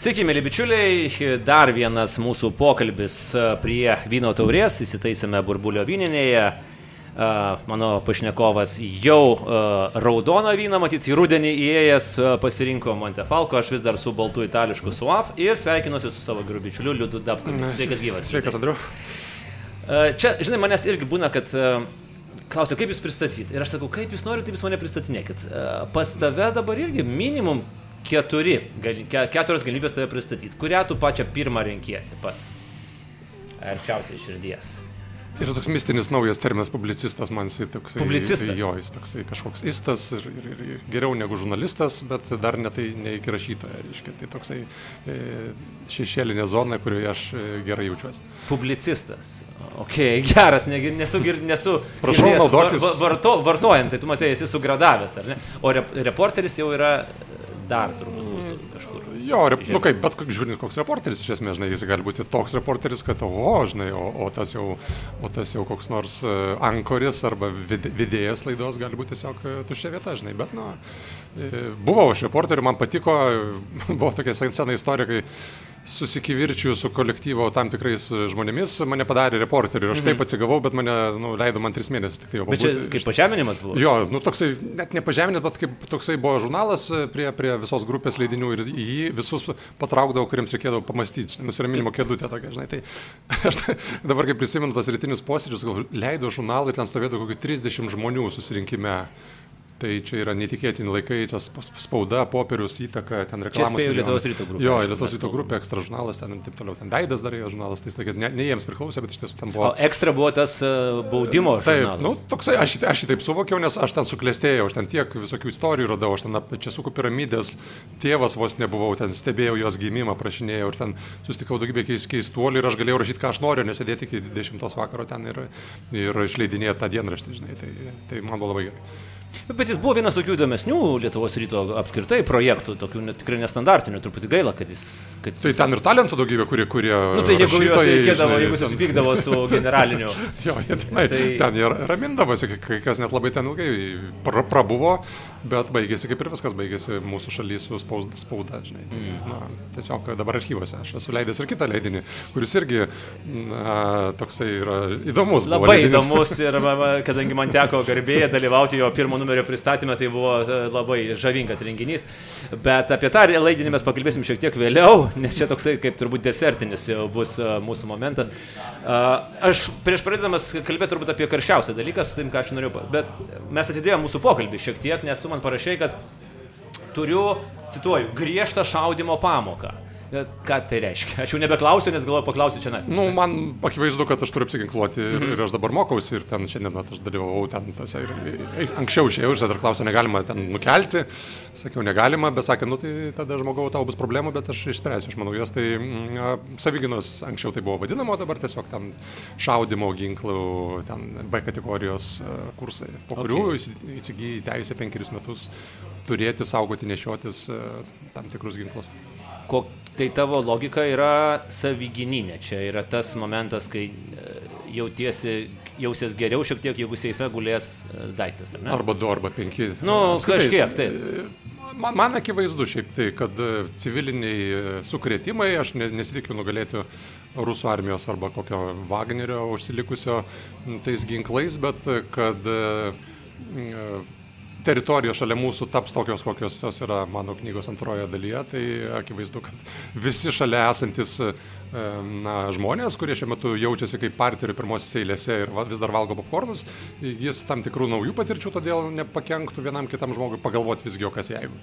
Sveiki, mėly bičiuliai, dar vienas mūsų pokalbis e, prie vyno taurės, įsitaisėme burbulio vyninėje. E, mano pašnekovas jau e, raudoną vyną, matyt, į rudenį įėjęs pasirinko Montefalco, aš vis dar su baltu itališku suaf ir sveikinuosi su savo geru bičiuliu Liudu Dabkumi. Sveikas gyvas. Sveikas, Andriu. Čia, žinai, manęs irgi būna, kad klausia, kaip jūs pristatyti. Ir aš sakau, kaip jūs norite, taip jūs mane pristatinėkit. Pas tave dabar irgi minimum keturi, keturios galimybės tave pristatyti. Kurią tu pačią pirmą renkiesi pats? Arčiausiai širdies. Yra toks mistinis naujas terminas publicistas, man jisai toksai. Publicistas. Jo, jis toksai kažkoks istas ir, ir, ir, geriau negu žurnalistas, bet dar ne tai ne iki rašytojo, reiškia. Tai toksai e, šešėlinė zona, kurioje aš e, gerai jaučiuosi. Publicistas. Ok, geras, ne, nesu, nesu Prašau, naudokis. Varto, vartojant, tai tu matai, esi sugradavęs, ar ne? O rep, reporteris jau yra dar turbūt būtų kažkur. Jo, rep, nu kaip, bet žiūrint, koks reporteris iš esmės, žinai, jis gali būti toks reporteris, kad, o, žinai, o, o, tas, jau, o tas jau koks nors uh, ankoris arba vid, vidėjas laidos gali būti tiesiog uh, tuščia vieta, žinai, bet, nu, buvau aš reporteriu, man patiko, buvo tokia sena istorija, kai susikivirčiu su kolektyvo tam tikrais žmonėmis, mane padarė reporteriu aš mhm. taip atsigavau, bet mane nu, leido man tris mėnesius tik tai. Bet čia kaip pažeminimas buvo? Jo, nu toksai, net ne pažeminimas, bet kaip toksai buvo žurnalas prie, prie visos grupės leidinių ir jį visus patraukdavau, kuriems reikėdavo pamastyti, nusiraminimo kėdutė tokia, žinai. Tai aš dabar, kai prisimenu tas rytinius posėdžius, leido žurnalą ir ten stovėdavo kokį 30 žmonių susirinkime. Tai čia yra netikėtini laikai, tas spauda, popierius, įtaka, ten reklamos. Čia spėjau Lietuvos ryto grupė. Jo, Lietuvos ryto grupė, ekstra žurnalas, ten taip toliau, ten Veidas dar jo žurnalas, tai sakė, ne, ne jiems priklausė, bet iš tiesų ten buvo. O ekstra buvo tas uh, baudimo taip, žurnalas. Nu, toksai, aš, aš taip suvokiau, nes aš ten suklestėjau, aš ten tiek visokių istorijų radau, aš ten čia su piramidės, tėvas vos nebuvau, ten stebėjau jos gimimą, prašinėjau ir ten susitikau daugybę keistuolių ir aš galėjau rašyti, ką aš noriu, nesėdėti iki 10 vakaro ten ir, ir išleidinėti tą dienraštį, žinai, tai, tai man buvo labai gerai. Bet jis buvo vienas tokių įdomesnių Lietuvos ryto apskritai projektų, tokių net, tikrai nestandartinių, truputį gaila, kad jis... Kad tai ten ir talentų daugybė, kurie... kurie nu, tai jeigu juos reikėdavo, jeigu susipykdavo su generaliniu. jo, tenai, tai... ten jie ramindavosi, kai kas net labai ten ilgai pra, prabuvo, bet baigėsi kaip ir viskas, baigėsi mūsų šalyje su spauda, spauda žinai. Tai, mm. na, tiesiog dabar archyvose aš esu leidęs ir kitą leidinį, kuris irgi na, toksai yra įdomus. Labai įdomus ir kadangi man teko garbėje dalyvauti jo pirmo numerio pristatymę, tai buvo e, labai žavingas renginys. Bet apie tą leidinį mes pakalbėsim šiek tiek vėliau, nes čia toksai kaip turbūt desertinis jau bus e, mūsų momentas. Aš prieš pradėdamas kalbėti turbūt apie karščiausią dalyką, su tim, ką aš noriu, bet mes atidėjome mūsų pokalbį šiek tiek, nes tu man parašai, kad turiu, cituoju, griežtą šaudimo pamoką. Ką tai reiškia? Aš jau nebeklausiu, nes galvoju paklausiu čia nes. Nu, man akivaizdu, kad aš turiu apsiginkluoti ir, -hmm. ir aš dabar mokausi ir ten šiandien aš dalyvavau ten tose ir, ir anksčiau išėjau ir dar klausė, negalima ten nukelti. Sakiau, negalima, bet sakė, nu tai tada žmogau tau bus problemų, bet aš išspręsiu, aš manau, jas tai mm, savyginos anksčiau tai buvo vadinama, dabar tiesiog ten šaudimo ginklų, ten B kategorijos kursai, po okay. kurių įsigyji teisę penkerius metus turėti, saugoti, nešiotis tam tikrus ginklus. Kok, Tai tavo logika yra savygininė. Čia yra tas momentas, kai e, jautiesi, jausies geriau šiek tiek, jeigu seife gulės e, daiktas, ar ne? Arba du, arba penki. Nu, Apskritai, kažkiek, taip. Man, man akivaizdu šiaip tai, kad e, civiliniai sukrėtimai, aš nesitikiu nugalėti rusų armijos arba kokio Wagnerio užsilikusio tais ginklais, bet kad teritorijos šalia mūsų taps tokios, kokios jos yra mano knygos antroje dalyje, tai akivaizdu, kad visi šalia esantis na, žmonės, kurie šiuo metu jaučiasi kaip partijų pirmosios eilėse ir vis dar valgo popkornus, jis tam tikrų naujų patirčių, todėl nepakenktų vienam kitam žmogui pagalvoti visgi, o kas jeigu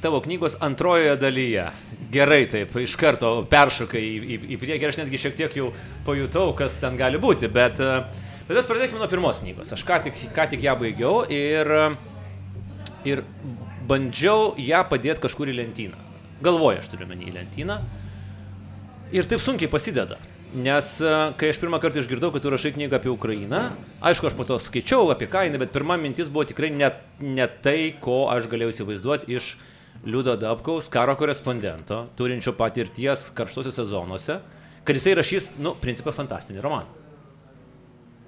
tavo knygos antrojoje dalyje. Gerai, taip, iš karto peršokai į, į, į priekį, aš netgi šiek tiek jau pajutau, kas ten gali būti, bet uh, Mes pradėkime nuo pirmos knygos. Aš ką tik, ką tik ją baigiau ir, ir bandžiau ją padėti kažkur į lentyną. Galvoju, aš turiu menį į lentyną. Ir taip sunkiai pasideda. Nes kai aš pirmą kartą išgirdau, kad tu rašai knygą apie Ukrainą, aišku, aš po to skaičiau apie kainą, bet pirma mintis buvo tikrai ne, ne tai, ko aš galėjau įsivaizduoti iš Liudo Dabkaus, karo korespondento, turinčio patirties karštuosiuose zonuose, kad jisai rašys, nu, principą fantastinį romaną.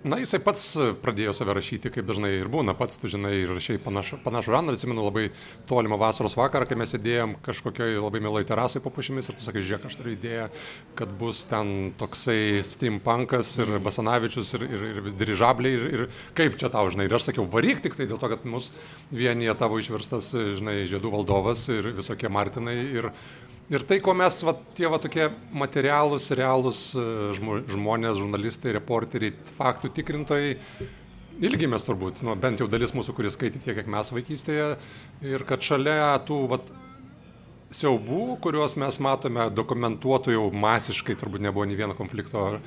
Na, jisai pats pradėjo save rašyti, kaip dažnai ir būna, pats, tu žinai, ir šiaip panašų, panašų žanrą, atsimenu labai tolimą vasaros vakarą, kai mes sėdėjom kažkokioje labai mielai terasai po pušimis ir tu sakai, žiūrėk, aš turiu idėją, kad bus ten toksai steampunkas ir Basanavičius ir, ir, ir dirižabliai ir, ir kaip čia tau, žinai, ir aš sakiau, varyk tik tai dėl to, kad mus vienyje tavo išverstas, žinai, žiedų valdovas ir visokie Martinai ir Ir tai, ko mes, va, tie va, tokie materialūs, realūs e, žmonės, žurnalistai, reporteriai, faktų tikrintojai, ilgimės turbūt, nu, bent jau dalis mūsų, kuris skaitė tiek, kiek mes vaikystėje, ir kad šalia tų va, siaubų, kuriuos mes matome dokumentuotų jau masiškai, turbūt nebuvo nei vieno konflikto,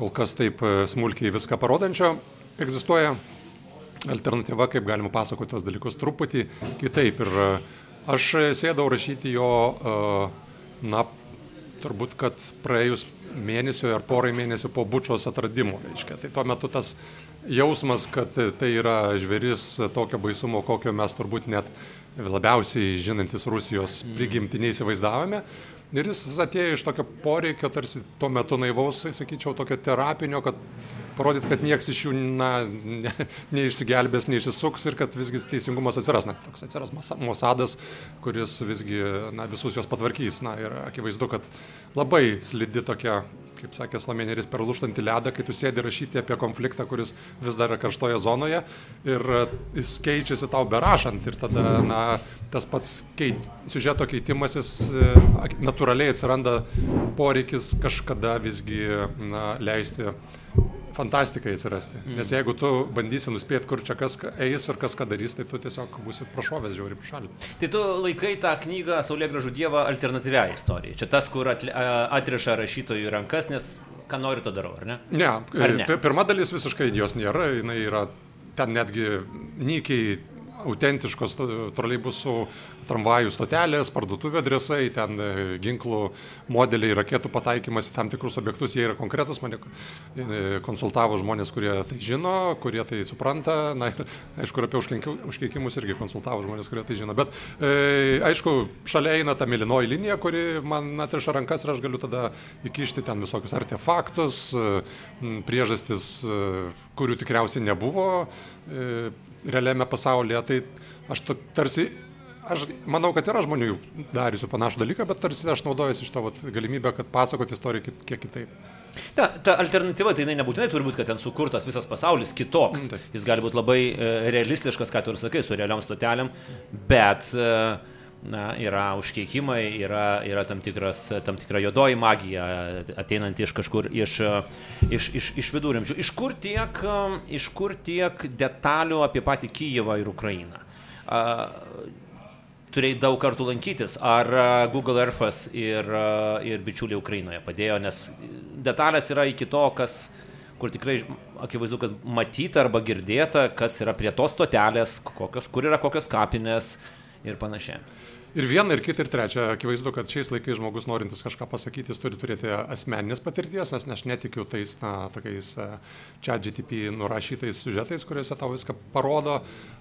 kol kas taip e, smulkiai viską parodančio, egzistuoja alternatyva, kaip galima pasakoti tos dalykus truputį kitaip. Ir Aš sėdau rašyti jo, na, turbūt, kad praėjus mėnesio ar porai mėnesių po bučios atradimo, reiškia. Tai tuo metu tas jausmas, kad tai yra žvėris tokio baisumo, kokio mes turbūt net labiausiai žinantis Rusijos prigimti neįsivaizdavome. Ir jis atėjo iš tokio poreikio, tarsi tuo metu naivaus, sakyčiau, tokio terapinio, kad parodyti, kad niekas iš jų na, ne, neišsigelbės, neišsisuks ir kad visgi teisingumas atsiras. Na, toks atsiras Mosadas, kuris visgi na, visus juos patvarkys. Na, ir akivaizdu, kad labai slidi tokia kaip sakė Slameneris, per lūštantį ledą, kai tu sėdi rašyti apie konfliktą, kuris vis dar yra karštoje zonoje ir jis keičiasi tau berašant ir tada na, tas pats keit, siužeto keitimasis e, natūraliai atsiranda poreikis kažkada visgi na, leisti fantastikai atsirasti. Mm. Nes jeigu tu bandysi nuspėti, kur čia kas eis ir kas ką darys, tai tu tiesiog būsi prašovęs žiauri šalį. Tai tu laikai tą knygą Saulė gražų Dievą alternatyviai istorijai. Čia tas, kur atriša rašytojų rankas, nes ką noriu, to darau, ar ne? Ne, ar ne? pirma dalis visiškai jos nėra, jinai yra ten netgi nykiai autentiškos troleibusų tramvajų stotelės, parduotuvė adresai, ten e, ginklų modeliai, raketų pataikymas į tam tikrus objektus, jie yra konkretus, mane e, konsultavo žmonės, kurie tai žino, kurie tai supranta, na ir aišku, apie užkeikimus irgi konsultavo žmonės, kurie tai žino, bet e, aišku, šalia eina ta mėlynoji linija, kuri man atriša rankas ir aš galiu tada įkišti ten visokius artefaktus, e, priežastis, kurių tikriausiai nebuvo realiame pasaulyje, tai aš tarsi aš manau, kad yra žmonių dariusių panašų dalyką, bet tarsi aš naudojuosi iš to vat, galimybę, kad pasakoti istoriją kiek kitaip. Ta, ta alternatyva, tai jinai nebūtinai turi būti, kad ten sukurtas visas pasaulis kitoks. Mm, tai. Jis gali būti labai e, realistiškas, ką tu ir sakai, su realiom stotelėm, bet e, na, yra užkeikimai, yra, yra tam, tikras, tam tikra juodoji magija ateinanti iš kažkur iš, iš, iš, iš viduramžių. Iš kur, tiek, iš kur tiek detalių apie patį Kyjevą ir Ukrainą? Turėjai daug kartų lankytis, ar Google Earthas ir, ir bičiuliai Ukrainoje padėjo, nes detalės yra iki to, kas, kur tikrai akivaizdu, kad matyta arba girdėta, kas yra prie tos stotelės, kokios, kur yra kokios kapinės ir panašiai. Ir viena, ir kita, ir trečia. Akivaizdu, kad šiais laikais žmogus norintis kažką pasakyti, jis turi turėti asmeninės patirties, nes aš netikiu tais, na, tokiais čia GTP nurašytais siužetais, kuriuose tau viską parodo.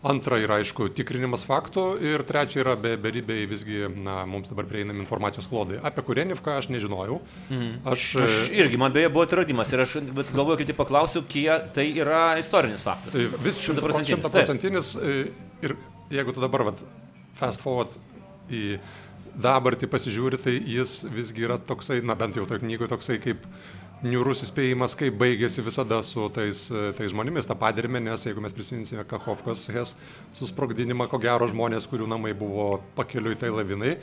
Antra yra, aišku, tikrinimas faktų. Ir trečia yra be, beribiai visgi, na, mums dabar prieinami informacijos klodai. Apie Kurenivką aš nežinojau. Mhm. Aš, aš irgi, man beje, buvo atradimas. Ir aš galvoju, kaip tai paklausiu, kiek tai yra istorinis faktas. Tai vis šimtaprocentinis. E, ir jeigu tu dabar, vat, fast forward į dabartį pasižiūri, tai jis visgi yra toksai, na bent jau toje knygoje toksai kaip niurus įspėjimas, kaip baigėsi visada su tais, tais žmonėmis, tą padirmę, nes jeigu mes prisiminsime Kachovkos Hes susprogdinimą, ko gero žmonės, kurių namai buvo pakeliui tai lavinai,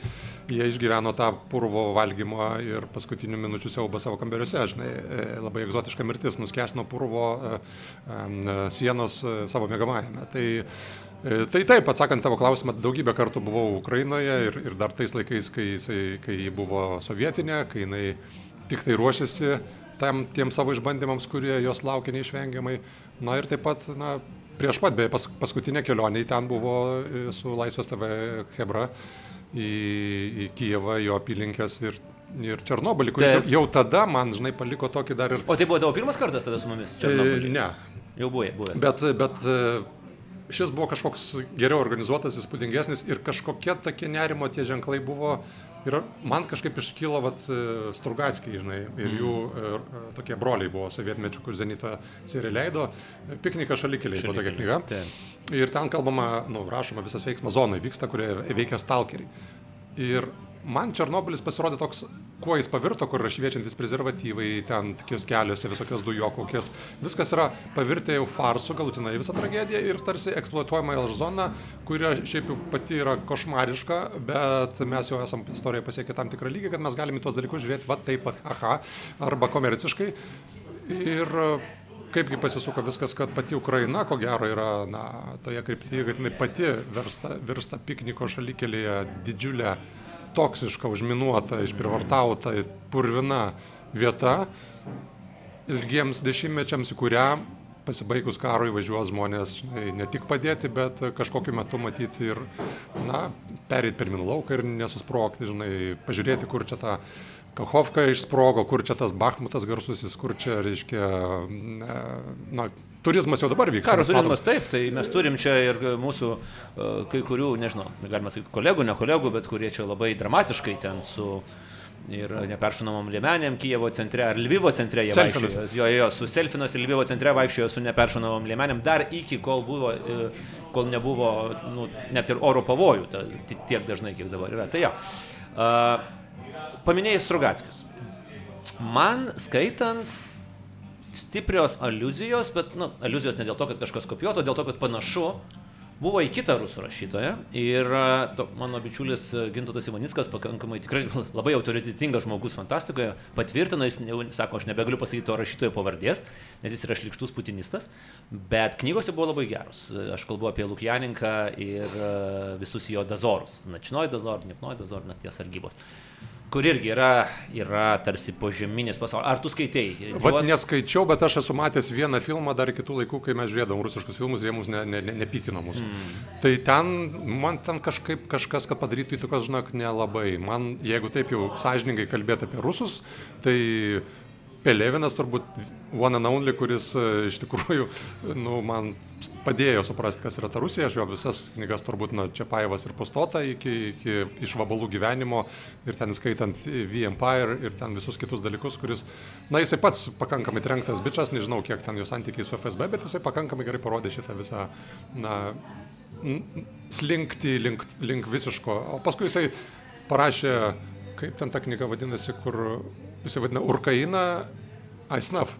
jie išgyveno tą purvo valgymą ir paskutinių minučių siaubą savo kambariuose, žinai, e, labai egzotiška mirtis, nuskesino purvo e, e, sienos savo mėgamajame. Tai tai taip, atsakant tavo klausimą, daugybę kartų buvau Ukrainoje ir, ir dar tais laikais, kai, jisai, kai ji buvo sovietinė, kai jinai tik tai ruošiasi tam, tiem savo išbandymams, kurie jos laukia neišvengiamai. Na ir taip pat, na, prieš pat, beje, pas, paskutinė kelionė ten buvo e, su Laisvės TV Hebra į, į Kijevą, jo apylinkės ir ir Černobylį, kuris jau, jau tada man, žinai, paliko tokį dar ir... O tai buvo tavo pirmas kartas tada su mumis? Černobylį? E, ne. Jau buvai, buvęs. Bet, bet šis buvo kažkoks geriau organizuotas, įspūdingesnis ir kažkokie tokie nerimo tie ženklai buvo, Ir man kažkaip iškyla vat, Strugatskiai, žinai, ir jų ir, tokie broliai buvo sovietmečių, kur Zenita seriją leido. Piknikas šalikeliai buvo tokia knyga. Taip. Ir ten kalbama, nu, rašoma visas veiksmas zonai vyksta, kurie veikia stalkeriai. Ir man Černobilis pasirodė toks, kuo jis pavirto, kur yra šviečiantis prezervatyvai, ten tokios keliuose, visokios dujokaukės. Viskas yra pavirtę jau farsu galutinai visą tragediją ir tarsi eksploatuojama į zoną, kuri šiaip jau pati yra košmariška, bet mes jau esam istorijoje pasiekę tam tikrą lygį, kad mes galime į tos dalykus žiūrėti va taip pat, aha, arba komerciškai. Ir kaipgi pasisuko viskas, kad pati Ukraina, ko gero, yra na, toje kryptyje, kad jinai pati virsta, virsta pikniko šalykelėje didžiulę toksiška, užminuota, išprivartauta, purvina vieta. Ilgiems dešimtmečiams, į kurią pasibaigus karui važiuos žmonės žinai, ne tik padėti, bet kažkokiu metu matyti ir, na, perėti per minų lauką ir nesusprogti, žinai, pažiūrėti, kur čia ta Kachovka išsprogo, kur čia tas Bahmutas garsusis, kur čia, reiškia, na, turizmas jau dabar vyksta. Karo turizmas taip, tai mes turim čia ir mūsų kai kurių, nežinau, galima sakyti, kolegų, ne kolegų, bet kurie čia labai dramatiškai ten su ir neperšunamom liemenėm Kijevo centre ar Lvivo centre jie Selfinas. vaikščiojo. Jo, jo, su Selfinas ir Lvivo centre vaikščiojo su neperšunamom liemenėm dar iki kol buvo, e, kol nebuvo nu, net ir oro pavojų, ta, tiek dažnai, kiek dabar yra. Tai jo. Uh, paminėjai Strugatskis. Man skaitant stiprios aluzijos, bet, nu, aluzijos ne dėl to, kad kažkas kopijuoto, dėl to, kad panašu buvo į kitą rusų rašytoją. Ir to, mano bičiulis Gintotas Ivanickas, pakankamai tikrai labai autoritetingas žmogus fantastikoje, patvirtino, jis jau, sako, aš nebegaliu pasakyti to rašytojo pavardės, nes jis yra šlikštus putinistas, bet knygose buvo labai geros. Aš kalbu apie Lukjaninką ir visus jo dazorus. Načinoj dazor, Nipnoj dazor, nakties sargybos kur irgi yra, yra tarsi požeminis pasaulis. Ar tu skaitėjai? Juos... Vat neskaičiau, bet aš esu matęs vieną filmą dar kitų laikų, kai mes žiūrėdavom rusiškus filmus, jie mus ne, ne, ne, nepykino mūsų. Mm. Tai ten, man ten kažkaip kažkas, kad padarytų įtakos, žinok, nelabai. Man, jeigu taip jau sąžiningai kalbėti apie rusus, tai Pelevinas turbūt one and only, kuris e, iš tikrųjų nu, man padėjo suprasti, kas yra ta Rusija. Aš jo visas knygas turbūt nuo Čiapaevas ir Postota iki, iki iš vabalų gyvenimo ir ten skaitant V-Empire ir ten visus kitus dalykus, kuris, na jisai pats pakankamai trenktas bičias, nežinau kiek ten jo santykiai su FSB, bet jisai pakankamai gerai parodė šitą visą, na, slinkti link, link visiško. O paskui jisai parašė, kaip ten ta knyga vadinasi, kur jisai vadina Urkaina, ai, Snaf.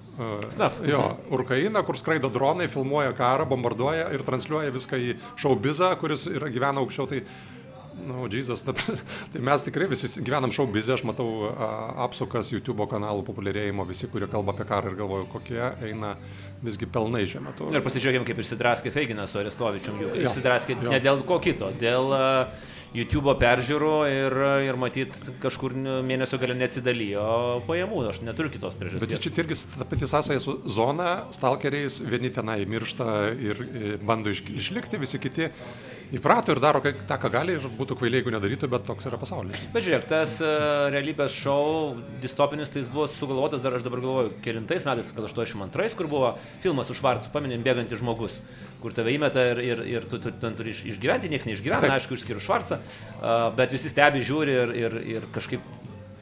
Snaf. Jo, Urkaina, kur skraido dronai, filmuoja karą, bombarduoja ir transliuoja viską į šaubizą, kuris yra, gyvena aukščiau. Tai, na, nu, Jėzus, tai mes tikrai visi gyvenam šaubizę, aš matau a, apsukas YouTube kanalų populiarėjimo, visi, kurie kalba apie karą ir galvoju, kokie eina visgi pelnai šiuo metu. Ir pasižiūrėkime, kaip išsidraskė Feiginas su Arestovičium. Išsidraskė ne dėl ko kito, dėl uh, YouTube peržiūrų ir, ir matyt kažkur mėnesio gali neatsidalijo pajamų, aš neturiu kitos priežasties. Bet čia irgi ta pati sąsaja su zona, stalkeriais, vieni tenai miršta ir, ir bando išlikti, visi kiti įprato ir daro tą, ką gali ir būtų kvailiai, jeigu nedarytų, bet toks yra pasaulis. Bet žiūrėk, tas uh, realybės šou distopinis, tai jis buvo sugalvotas dar, aš dabar galvoju, kelintais metais, gal 82, kur buvo filmas su Švarcu, paminėm, bėgantis žmogus, kur tave įmeta ir, ir, ir tu, tu ten turi išgyventi, niekas neišgyvena, aišku, išskyrus Švarcą, bet visi stebi, žiūri ir, ir, ir kažkaip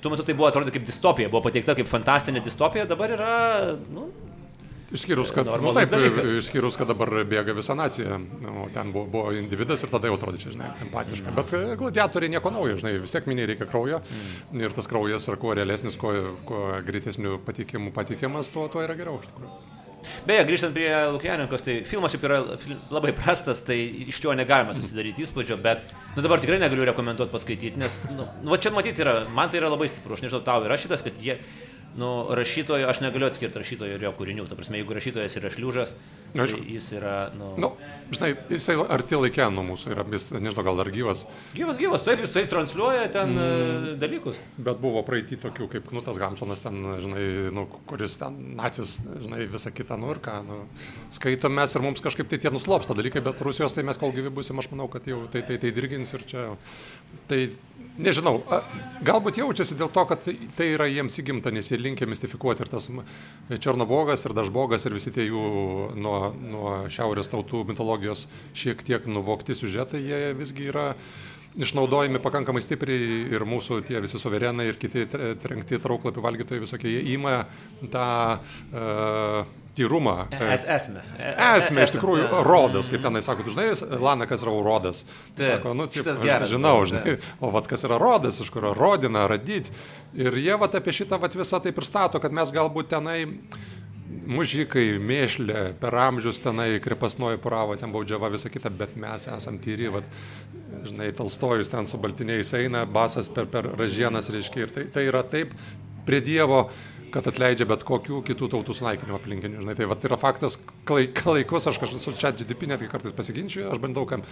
tuo metu tai buvo atrodo kaip distopija, buvo pateikta kaip fantastinė distopija, dabar yra, nu, Išskyrus, kad, nu, taip, dalykas. išskyrus, kad dabar bėga visa nacija, o ten buvo, buvo individas ir tada jau atrodė, čia, žinai, empatiška. Mm. Bet e, gladiatoriai nieko naujo, žinai, vis tiek miniai reikia kraujo mm. ir tas kraujas yra kuo realesnis, kuo, kuo greitesnių patikimų patikimas, tuo, tuo yra geriau iš tikrųjų. Beje, grįžtant prie Lukianinkos, tai filmas šiaip yra labai prastas, tai iš jo negalima susidaryti įspūdžio, bet nu, dabar tikrai negaliu rekomenduoti paskaityti, nes, nu, nu, va čia matyti yra, man tai yra labai stipru, aš nežinau, tau yra šitas, kad jie nu, rašytojo, aš negaliu atskirti rašytojo ir jo kūrinių. Ta prasme, jeigu rašytojas yra šliūžas, tai jis yra, nu... nu žinai, jisai arti laikė nuo mūsų yra, jis, nežinau, gal dar gyvas. Gyvas, gyvas, taip, jis tai transliuoja ten mm, dalykus. Bet buvo praeitį tokių, kaip Knutas Gamsonas ten, žinai, nu, kuris ten nacis, žinai, visą kitą, nu ir ką, nu, skaitom mes ir mums kažkaip tai tie nuslopsta dalykai, bet Rusijos tai mes kol gyvi busim, aš manau, kad jau tai, tai, tai dirgins ir čia, tai nežinau, galbūt jaučiasi dėl to, kad tai, tai yra jiems įgimta, nes jie linkia mistifikuoti ir tas Černobogas ir Dažbogas ir visi tie jų nuo, nuo šiaurės tautų mitologijos šiek tiek nuvokti siužetai, jie visgi yra išnaudojami pakankamai stipriai ir mūsų tie visi suverenai ir kiti trenkti trauklapių valgytojai visokie, jie įima tą uh, tyrumą. Es, esmė. Esmė, iš tikrųjų, rodas, kaip tenai sako, žinai, Lana, kas yra rodas. Sako, nu, taip, aš žinau, žinai, o vat kas yra rodas, iš kurio rodina, radyti. Ir jie vat apie šitą vat visą tai pristato, kad mes galbūt tenai mužikai, mėšlė, per amžius tenai krepasnoji poravo, ten baudžiava, visa kita, bet mes esam tyri, vat, žinai, Talstojus ten su baltiniais eina, basas per, per ražienas, reiškia, ir tai, tai yra taip prie Dievo kad atleidžia bet kokių kitų tautų sunaikinimo aplinkinių. Žinai, tai va, tai yra faktas, laikus aš kažkaip su čia GDP netgi kartais pasiginčiu, aš bandau kam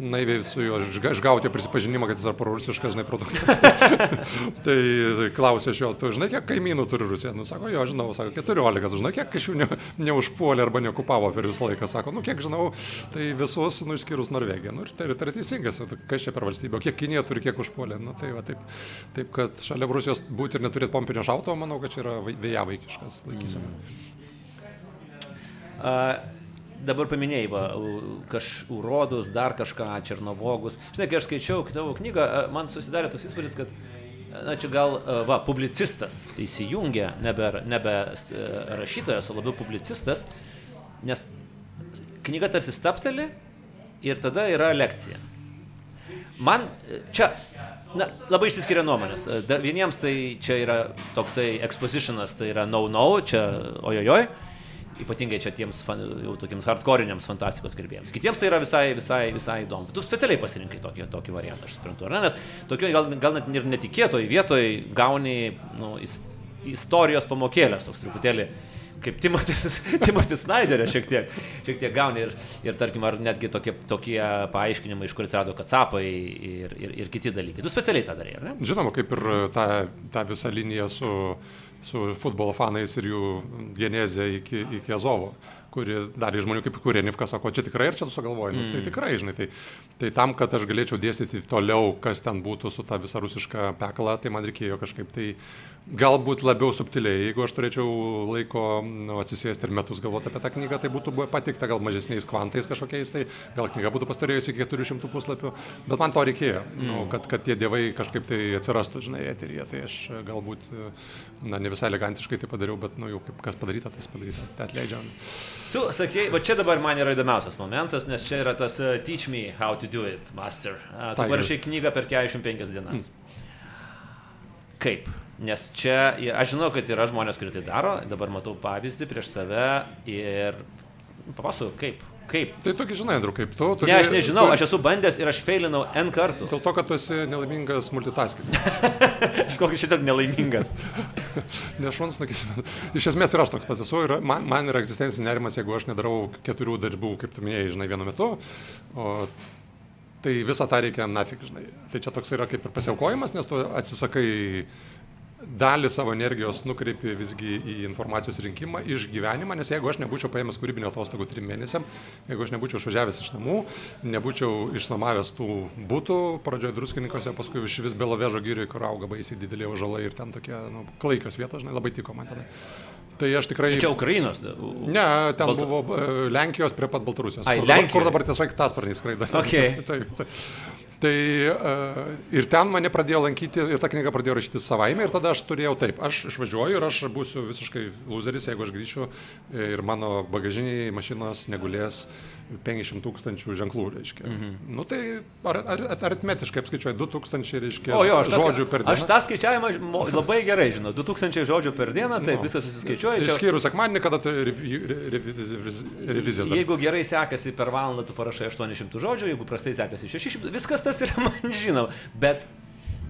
naiviai su juo išgauti prisipažinimą, kad jis yra prorusiškas, žinai, produktas. tai, tai klausiu aš jo, tu žinai, kiek kaimynų turi Rusija? Nu, sako, jo, žinau, sako, 14, žinai, kiek iš jų ne, neužpuolė arba neokupavo per visą laiką. Sako, nu, kiek žinau, tai visus, nu, išskyrus Norvegiją. Nu, ir tai, tai yra teisingas, kas čia per valstybę, o kiek Kinija turi, kiek užpuolė. Nu, tai va, taip, taip, kad šalia Rusijos būti ir neturėti pompinio šauto, manau, kad čia yra vėjavaikiškas laikysena. Mm. Uh, dabar paminėjai, va, kaž urodus, dar kažką, Černovogus. Žinai, kai aš skaičiau tavo knygą, man susidarė toks įspūdis, kad na čia gal, va, publicistas įsijungia, nebe, nebe rašytojas, o labiau publicistas, nes knyga tarsi stapteli ir tada yra lekcija. Man čia Na, labai išsiskiria nuomonės. Da, vieniems tai čia yra toksai expositionas, tai yra no-no, čia ojojoj, ypatingai čia tiems fan, jau tokiems hardcore'iniams fantastikos gerbėjams. Kitiems tai yra visai, visai, visai įdomu. Tu specialiai pasirinkai tokį, tokį variantą, aš suprantu, ar ne? Nes tokio gal, gal net ir netikėtoj vietoj gauni nu, istorijos pamokėlės, toks truputėlį kaip Timotis, Timotis Snyderio šiek tiek, šiek tiek gauni ir, ir tarkim, ar netgi tokie, tokie paaiškinimai, iš kur atsirado kacapai ir, ir, ir kiti dalykai. Tu specialiai tą darai, ar ne? Žinoma, kaip ir ta, ta visa linija su, su futbolo fanais ir jų genezė iki, iki Azovo kuri dalį žmonių kaip Kurenivka sako, čia tikrai ir čia tu sugalvoji. Mm. Nu, tai mm. tikrai, žinai, tai, tai tam, kad aš galėčiau dėstyti toliau, kas ten būtų su ta visa rusiška pekla, tai man reikėjo kažkaip tai galbūt labiau subtiliai. Jeigu aš turėčiau laiko nu, atsisėsti ir metus galvoti apie tą knygą, tai būtų patikta gal mažesniais kvantais kažkokiais, tai gal knyga būtų pastarėjusi iki 400 puslapių, bet man to reikėjo, nu, mm. nu, kad, kad tie dievai kažkaip tai atsirastų, žinai, eteryje. Tai aš galbūt, na, ne visai elegantiškai tai padariau, bet, nu, jau kaip kas padaryta, tas padaryta, tai atleidžiam. Tu sakei, va čia dabar man yra įdomiausias momentas, nes čia yra tas uh, Teach me how to do it, master. Uh, tu parašai knygą per 45 dienas. Mm. Kaip? Nes čia, aš žinau, kad yra žmonės, kurie tai daro, dabar matau pavyzdį prieš save ir papasakau, kaip. Kaip? Tai tokį žinai, Andriu, kaip tu. Tokie, ne, aš nežinau, tu... aš esu bandęs ir aš feilinau N kartų. Dėl to, kad tu esi nelaimingas multitasking. aš kokį šitiek nelaimingas. Nešvans, sakysim. Iš esmės ir aš toks pats esu ir man, man yra egzistencinis nerimas, jeigu aš nedarau keturių darbų, kaip tu minėjai, žinai, vienu metu. O Tai visą tą reikia nafik, žinai. Tai čia toks yra kaip ir pasiaukojimas, nes tu atsisakai dalį savo energijos nukreipi visgi į informacijos rinkimą, išgyvenimą, nes jeigu aš nebūčiau paėmęs kūrybinio atostogų trim mėnesiam, jeigu aš nebūčiau išvažiavęs iš namų, nebūčiau išnuomavęs tų būtų, pradžioje druskininkose, paskui iš vis Belovežo gyriui, kur auga baisiai dideliai žalai ir ten tokie nu, klaikios vietos, žinai, labai tiko man tada. Tai aš tikrai... Čia Ukrainos? Ne, ten Balta... buvo e, Lenkijos prie pat Baltarusijos. Ai, kur, Lenkijos. Kur dabar tiesiog tas sparnys skraido. Okay. tai, tai, Tai uh, ir ten mane pradėjo lankyti, ir ta knyga pradėjo rašyti savaime, ir tada aš turėjau taip, aš išvažiuoju ir aš būsiu visiškai loseris, jeigu aš grįšiu ir mano bagažiniai mašinos negulės 500 tūkstančių ženklų, reiškia. Mhm. Nu tai ar, ar, aritmetiškai apskaičiuoju, 2000, reiškia, o jo, aš žodžių per dieną. Aš tą skaičiavimą labai gerai žinau, 2000 žodžių per dieną, tai no. viskas susiskaičiuoja. Čia... Išskyrus sekmadienį, kada tu revizijas. Jeigu gerai sekasi per valandą, tu parašai 800 žodžių, jeigu prastai sekasi 600, viskas tas yra man žinoma. Bet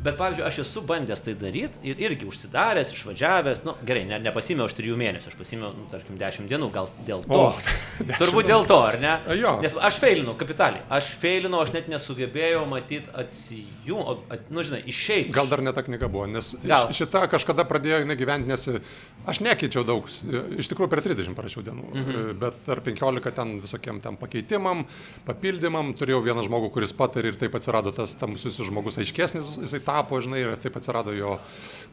Bet, pavyzdžiui, aš esu bandęs tai daryti ir irgi užsidaręs, išvažiavęs, nu, gerai, ne, nepasimiau aš trijų mėnesių, aš pasimiau, nu, tarkim, dešimt dienų, gal dėl to. O, Turbūt dėl to, ar ne? Jo. Nes aš feilinau, kapitaliai. Aš feilinau, aš net nesugebėjau matyti atsijų, at, nu, žinai, išeiti. Gal dar ne ta knyga buvo, nes gal. šita kažkada pradėjo jinai gyventi, nes aš nekeičiau daug, iš tikrųjų per 30 parašiau dienų, mhm. bet per 15 ten visokiem ten pakeitimam, papildymam, turėjau vieną žmogų, kuris patarė ir taip atsirado tas tamsusis žmogus aiškesnis, jisai tapo, žinai, ir taip atsirado jo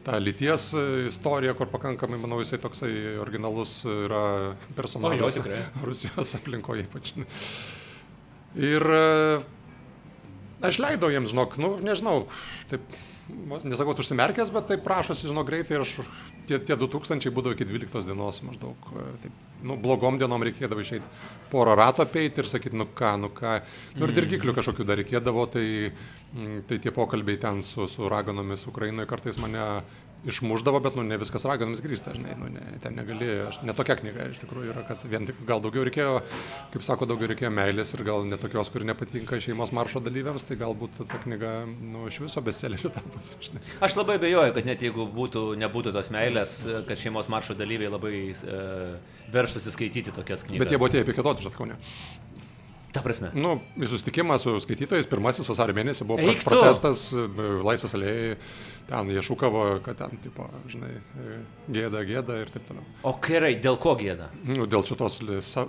ta lyties istorija, kur pakankamai, manau, jisai toksai originalus yra personažas Rusijos aplinkoje ypač. Ir Aš leidau jiems, žinok, nu, nežinau, taip, nesakau, užsimerkęs, bet taip prašosi, žinok, greitai ir aš, tie, tie 2000 būdavo iki 12 dienos maždaug, e, taip, nu, blogom dienom reikėdavo išeiti porą ratų apeiti ir sakyti, nu ką, nu ką, nu ir dirgiklių kažkokių dar reikėdavo, tai, mm, tai tie pokalbiai ten su, su raganomis Ukrainoje kartais mane išmuždavo, bet nu, ne viskas raganomis grįžta, žinai, nu, ne, ten negalėjo, aš, ne tokia knyga iš tikrųjų yra, kad vien tik gal daugiau reikėjo, kaip sako, daugiau reikėjo meilės ir gal netokios, kuri nepatinka šeimos maršo dalyviams, tai galbūt ta knyga, nu, iš viso bestselerių tapas. Žinai. Aš labai bejoju, kad net jeigu būtų, nebūtų tos meilės, kad šeimos maršo dalyviai labai e, verštųsi skaityti tokias knygas. Bet jie buvo tie apie ketotį, žinot, ne. Ta prasme. Nu, susitikimas su skaitytojais, pirmasis vasario mėnesį buvo Eik protestas tu. E, Laisvės alėjai, ten jie šūkavo, kad ten, tipo, žinai, gėda, gėda ir taip toliau. O gerai, dėl ko gėda? Nu, dėl šitos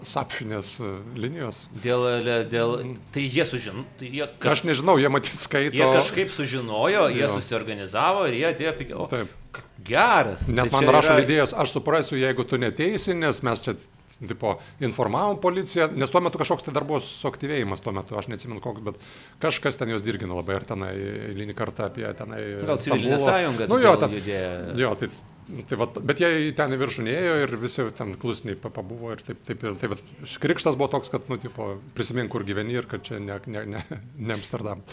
sapšinės e, linijos. Dėl, dėl, tai jie sužino, tai jie kažkaip... Aš nežinau, jie matyt skaito. Jie kažkaip sužinojo, jie jo. susiorganizavo ir jie atėjo pigiau. Taip. Geras. Net tai man rašo yra... idėjas, aš suprasiu, jeigu tu neteisi, nes mes čia tipo, informavom policiją, nes tuo metu kažkoks tai dar buvo suaktyvėjimas tuo metu, aš neatsimenu koks, bet kažkas ten jos dirgino labai ir tenai eilinį kartą apie tenai. Gal civilinė sąjunga? Nu jo, ten, jo, tai Tai vat, bet jie ten į viršų neėjo ir visi ten klusniai pabuvo ir taip, taip ir tai vat, krikštas buvo toks, kad, nu, tipo, prisimink, kur gyveni ir kad čia ne, ne, ne, ne Amsterdam.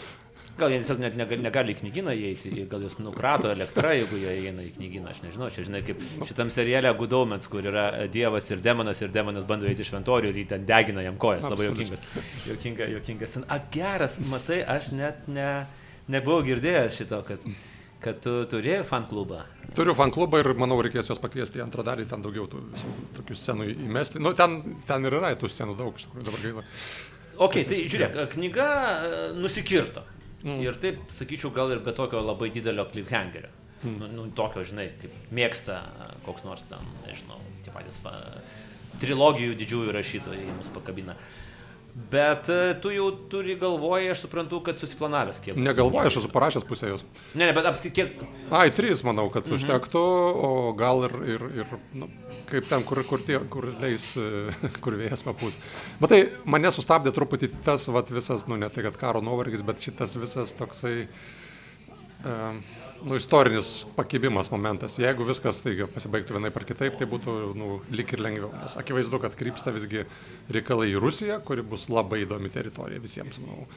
Gal jie tiesiog net negali į knyginą įeiti, gal jūs nukrato elektrą, jeigu jie įeina į knyginą, aš nežinau, čia žinai, kaip šitam serialė Gudaumens, kur yra dievas ir demonas ir demonas bando eiti šventorių ir jį ten degina jam kojas, labai jokingas. Jokinga, jokingas. A, geras, matai, aš net ne, nebuvau girdėjęs šito, kad kad tu turi fan klubą. Turiu fan klubą ir manau reikės juos pakviesti į antrą dalį, ten daugiau tų visų tokių scenų įmesti. Nu, ten, ten ir yra tų scenų daug, iš tikrųjų dabar gaila. Ok, tai žiūrėk, knyga e, nusikirto. Mm. Ir taip, sakyčiau, gal ir be tokio labai didelio cliffhangerio. Mm. Nu, nu, tokio, žinai, kaip mėgsta koks nors ten, nežinau, tie patys fa, trilogijų didžiųjų rašytojai mus pakabina. Bet e, tu jau turi galvoje, aš suprantu, kad susiplanavęs kiek. Negalvoju, aš esu parašęs pusę jos. Ne, ne, bet apskritai kiek. Ai, trys, manau, kad mhm. užtektų, o gal ir, ir, ir nu, kaip ten, kur, kur, tie, kur leis, kur vėjas papūs. Bet tai mane sustabdė truputį tas, vat, visas, nu ne tai, kad karo nuovargis, bet šitas visas toksai... Um, nu, istorinis pakibimas momentas. Jeigu viskas taiga pasibaigtų vienai par kitaip, tai būtų nu, lik ir lengviau. Nes akivaizdu, kad krypsta visgi reikalai į Rusiją, kuri bus labai įdomi teritorija visiems, manau,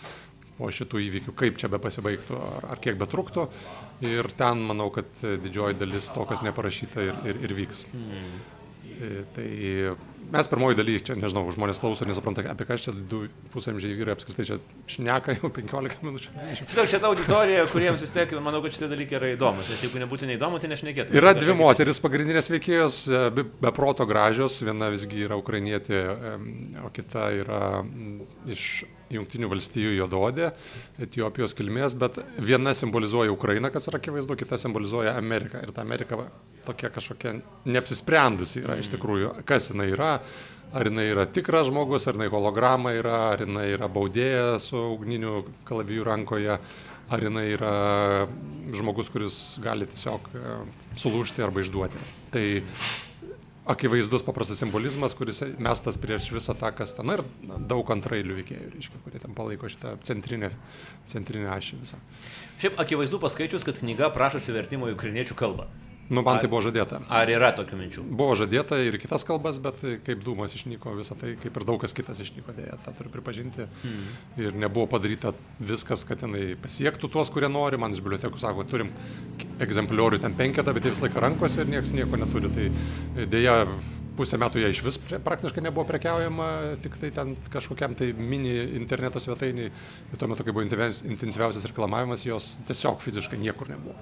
po šitų įvykių, kaip čia be pasibaigtų, ar, ar kiek betruktų. Ir ten manau, kad didžioji dalis to, kas neparašyta ir, ir, ir vyks. Hmm. E, tai mes pirmoji daly, čia nežinau, žmonės klauso ir nesupranta, apie ką čia du pusamžiai vyrai apskritai čia šneka jau 15 minučių. Žinau, čia ta auditorija, kuriems vis tiek, manau, kad šitie dalykai yra įdomus, nes jeigu nebūtų neįdomu, tai nešnekėtų. Yra dvi moteris pagrindinės veikėjos, be, be proto gražios, viena visgi yra ukrainietė, o kita yra iš Junktinių valstijų juododė, Etijopijos kilmės, bet viena simbolizuoja Ukrainą, kas yra akivaizdu, kita simbolizuoja Ameriką. Ir ta Amerika tokia kažkokia neapsisprendusi yra iš tikrųjų, kas jinai yra. Ar jinai yra tikras žmogus, ar jinai holograma yra, ar jinai yra baudėja su ugniniu kalaviju rankoje, ar jinai yra žmogus, kuris gali tiesiog e, sulūžti arba išduoti. Tai akivaizdus paprastas simbolizmas, kuris mestas prieš visą tą, kas ten ir daug antrailių veikėjų, reiškia, kurie ten palaiko šitą centrinę, centrinę ašį visą. Šiaip akivaizdu paskaičius, kad knyga prašosi vertimo į ukrainiečių kalbą. Nu, man tai buvo žadėta. Ar yra tokių minčių? Buvo žadėta ir kitas kalbas, bet kaip dūmas išnyko visą tai, kaip ir daug kas kitas išnyko, dėja, tą turiu pripažinti. Hmm. Ir nebuvo padaryta viskas, kad tenai pasiektų tuos, kurie nori. Man iš bibliotekų sako, turim egzempliorių ten penketą, bet jie visą laiką rankose ir niekas nieko neturi. Tai dėja, pusę metų jie iš vis praktiškai nebuvo prekiaujama, tik tai ten kažkokiam tai mini interneto svetainiai. Ir tuo metu, kai buvo intensyviausias reklamavimas, jos tiesiog fiziškai niekur nebuvo.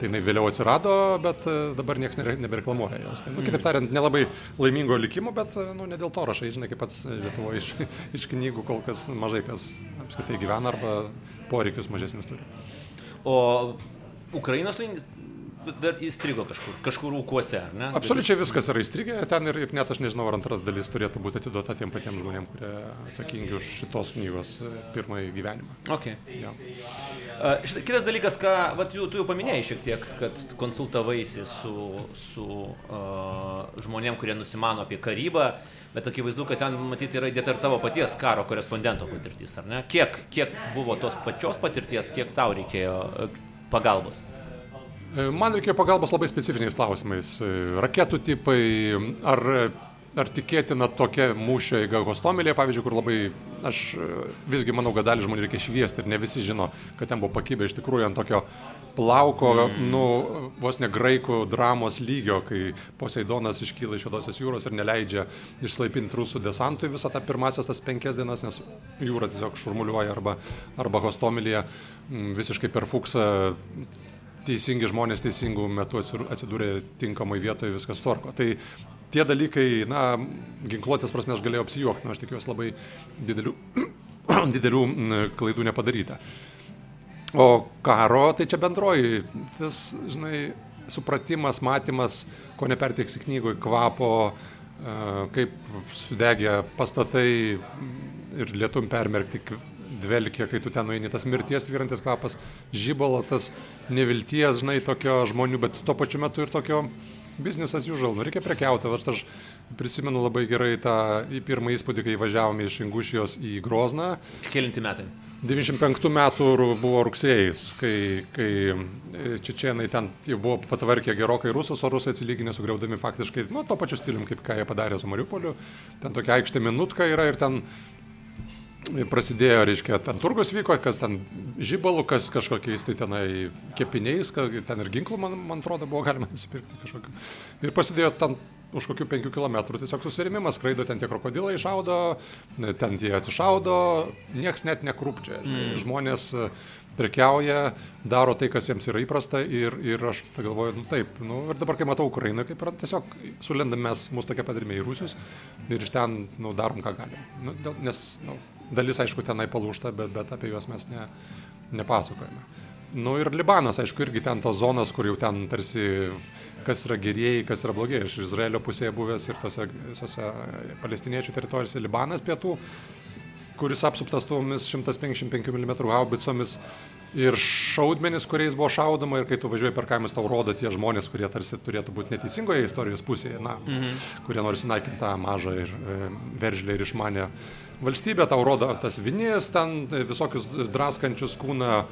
Tai jinai vėliau atsirado, bet e, dabar niekas nebereklamuoja jos. Tai, nu, kitaip tariant, nelabai laimingo likimo, bet e, nu, ne dėl to rašai, žinai, kaip pats Lietuvoje iš, iš knygų kol kas mažai kas apskritai gyvena arba poreikius mažesnius turi. O Ukrainos dar įstrigo kažkur, kažkur ūkuose, ar ne? Absoliučiai viskas yra įstrigę ten ir, ir net aš nežinau, ar antra dalis turėtų būti atiduota tiem patiems žmonėms, kurie atsakingi už šitos knygos e, pirmąjį gyvenimą. Okay. Ja. Uh, šitą, kitas dalykas, ką vat, tu, tu jau paminėjai šiek tiek, kad konsultavaisi su, su uh, žmonėm, kurie nusimano apie karybą, bet akivaizdu, kad ten matyti yra įdėta ir tavo paties karo korespondento patirtis, ar ne? Kiek, kiek buvo tos pačios patirties, kiek tau reikėjo pagalbos? E, man reikėjo pagalbos labai specifiniais klausimais. E, raketų tipai, ar, ar tikėtina tokia mūšio įga Hostomilė, pavyzdžiui, kur labai, aš e, visgi manau, kad dalį žmonių reikia šviesti ir ne visi žino, kad ten buvo pakybę iš tikrųjų ant tokio plauko, mm. nu, vos ne graikų dramos lygio, kai Poseidonas iškyla iš Jodosios jūros ir neleidžia išslaipinti rusų desantui visą tą pirmasias tas penkias dienas, nes jūra tiesiog šurmuliuoja arba, arba Hostomilėje visiškai per fuksą teisingi žmonės teisingų metų atsidūrė tinkamai vietoje, viskas tvarko. Tai tie dalykai, na, ginkluotės prasme aš galėjau apsijuokti, na, aš tikiuosi labai didelių, didelių klaidų nepadaryta. O karo, tai čia bendroji, tas, žinai, supratimas, matymas, ko neperteiksi knygui, kvapo, kaip sudegė pastatai ir lietum permerkti dvelkia, kai tu ten nueini, tas mirties tvyrantis kvapas, žybalo, tas nevilties, žinai, tokio žmonių, bet tuo pačiu metu ir tokio biznisas jų žal, nu, reikia prekiauti. Aš, aš prisimenu labai gerai tą pirmą įspūdį, kai važiavome iš Ingušijos į Grozną. Kelinti metai. 95 metų buvo rugsėjais, kai, kai čečienai ten jau buvo patvarkę gerokai rusus, o rusai atsilyginę sugriaudami faktiškai, nu, to pačiu stilium, kaip ką jie padarė su Mariupoliu. Ten tokia aikštė minutka yra ir ten prasidėjo, reiškia, ten turgus vyko, kas ten žybalų, kas kažkokiais tai tenai kepiniais, ten ir ginklų, man, man atrodo, buvo galima nusipirkti kažkokiu. Ir prasidėjo ten už kokių penkių kilometrų tiesiog susirimimas, skraido ten tie krokodilai išaudo, ten tie atsišaudo, nieks net nekrūpčia. Mm. Žmonės prekiauja, daro tai, kas jiems yra įprasta ir, ir aš galvoju, nu taip, nu, ir dabar kai matau Ukrainą, kaip yra, tiesiog sulendam mes, mūsų tokia padarime į Rusius ir iš ten, nu, darom, ką galim. Nu, dėl, nes, nu, Dalis, aišku, tenai palūšta, bet, bet apie juos mes ne, nepasakojame. Nu ir Libanas, aišku, irgi ten tos zonos, kur jau ten tarsi kas yra gerieji, kas yra blogieji. Aš Izraelio pusėje buvęs ir tose visose palestiniečių teritorijose Libanas pietų, kuris apsuptas tomis 155 mm haubicomis ir šaudmenis, kuriais buvo šaudoma ir kai tu važiuoji per kaimus, tau rodo tie žmonės, kurie tarsi turėtų būti neteisingoje istorijos pusėje, na, mhm. kurie nori sunaikinti tą mažą ir e, veržlę ir išmanę valstybė tau rodo tas vinijas, ten visokius draskančius kūną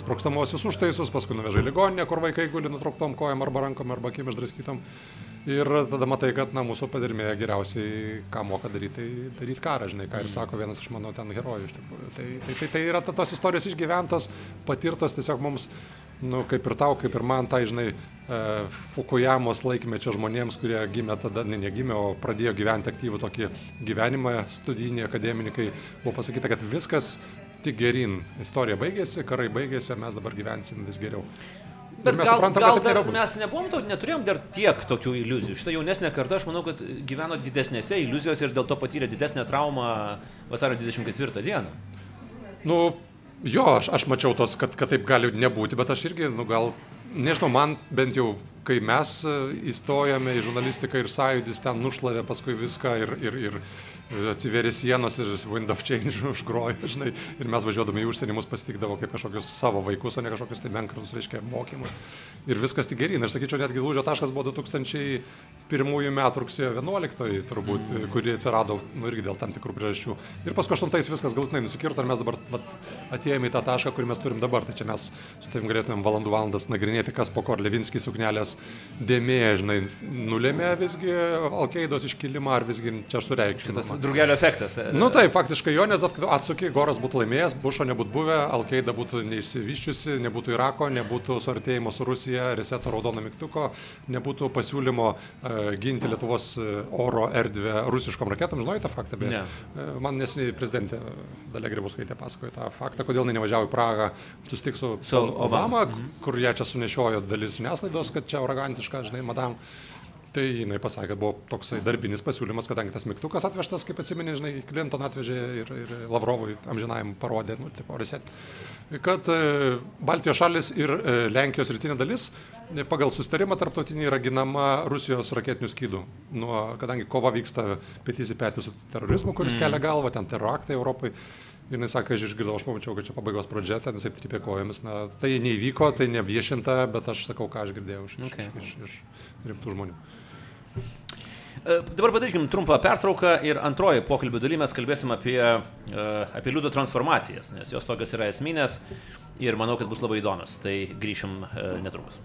sprokstamosius užtaisus, paskui nuveža į ligoninę, kur vaikai guli nutrauktom kojam arba rankom arba akim išdraskytom. Ir tada matai, kad na, mūsų padirmėje geriausiai, ką moka daryti, tai daryti karą, žinai, ką ir mm. sako vienas iš mano ten herojų iš tikrųjų. Tai, tai, tai, tai yra tos istorijos išgyventos, patirtos tiesiog mums nu, kaip ir tau, kaip ir man, tai, žinai, e, Fukujamos laikmečio žmonėms, kurie gimė tada, ne negimė, o pradėjo gyventi aktyvų tokį gyvenimą, studijinį, akademinį, kai buvo pasakyta, kad viskas tik gerin. Istorija baigėsi, karai baigėsi, mes dabar gyvensim vis geriau. Bet mes gal, suprantam, gal dar mes nebuvom, to, neturėjom dar tiek tokių iliuzijų. Šitą jaunesnė karta, aš manau, kad gyveno didesnėse iliuzijose ir dėl to patyrė didesnę traumą vasario 24 dieną. Nu, Jo, aš, aš mačiau tos, kad, kad taip gali nebūti, bet aš irgi, nu gal, nežinau, man bent jau, kai mes e, įstojame į žurnalistiką ir sąjūdis ten nušlavė paskui viską ir, ir, ir atsiverė sienos ir Wind of Change užgrojo, žinai, ir mes važiuodami į užsienį mus pasitikdavo kaip kažkokius savo vaikus, o ne kažkokius tai menkrus, reiškia, mokymus. Ir viskas tik gerin. Aš sakyčiau, netgi lūžio taškas buvo 2001 metų rugsėjo 11, turbūt, mm. kuri atsirado, nu, irgi dėl tam tikrų priežasčių. Ir paskui 8 viskas galutinai nusikirto ir mes dabar vat, atėjome į tą tašką, kurį mes turim dabar. Tai čia mes su tavim galėtumėm valandų valandas nagrinėti, kas po Korlevinskis suknelės dėmė, žinai, nulėmė visgi Alkeidos iškilimą ar visgi čia sureikšminamas drugelio efektas. Nu, taip, faktiškai jo, net atsukiai, Goras būtų laimėjęs, Bušo nebūtų buvę, Alkeida būtų neišsivyščiusi, nebūtų Irako, nebūtų suartėjimo su Rusija, reseto raudono mygtuko, nebūtų pasiūlymo uh, ginti Lietuvos e, oro erdvę rusiškom raketom. Žinojai tą faktą? Ne. Uh, man nesiniai prezidentė Dalia Grybauskaitė pasakojo tą faktą, kodėl nevažiavo į Prahą susitikti su, su Obama, Obama mhm. kur ją čia sunešiojo dalis žiniasklaidos, kad čia arogantiška, žinai, madam. Tai jinai pasakė, kad buvo toksai darbinis pasiūlymas, kadangi tas mygtukas atvežtas, kaip atsimeni, žinai, Clinton atvežė ir, ir Lavrovui amžinajam parodė, nu, tipo, reset, kad e, Baltijos šalis ir e, Lenkijos rytinė dalis e, pagal sustarimą tarptautinį yra ginama Rusijos raketinių skydų. Nuo, kadangi kova vyksta petys į petį su terorizmu, kuris mm. kelia galvą, ten teroraktai Europai. Ir jis sakė, aš išgirdau, aš pamačiau, kad čia pabaigos pradžia, ten jisai tripė kojomis. Na, tai neįvyko, tai neviešinta, bet aš sakau, ką aš girdėjau iš, okay. iš, iš, iš rimtų žmonių. E, dabar padarykim trumpą pertrauką ir antroji pokalbio daly mes kalbėsim apie, e, apie liūdų transformacijas, nes jos tokios yra esminės ir manau, kad bus labai įdomios. Tai grįšim e, netrukus.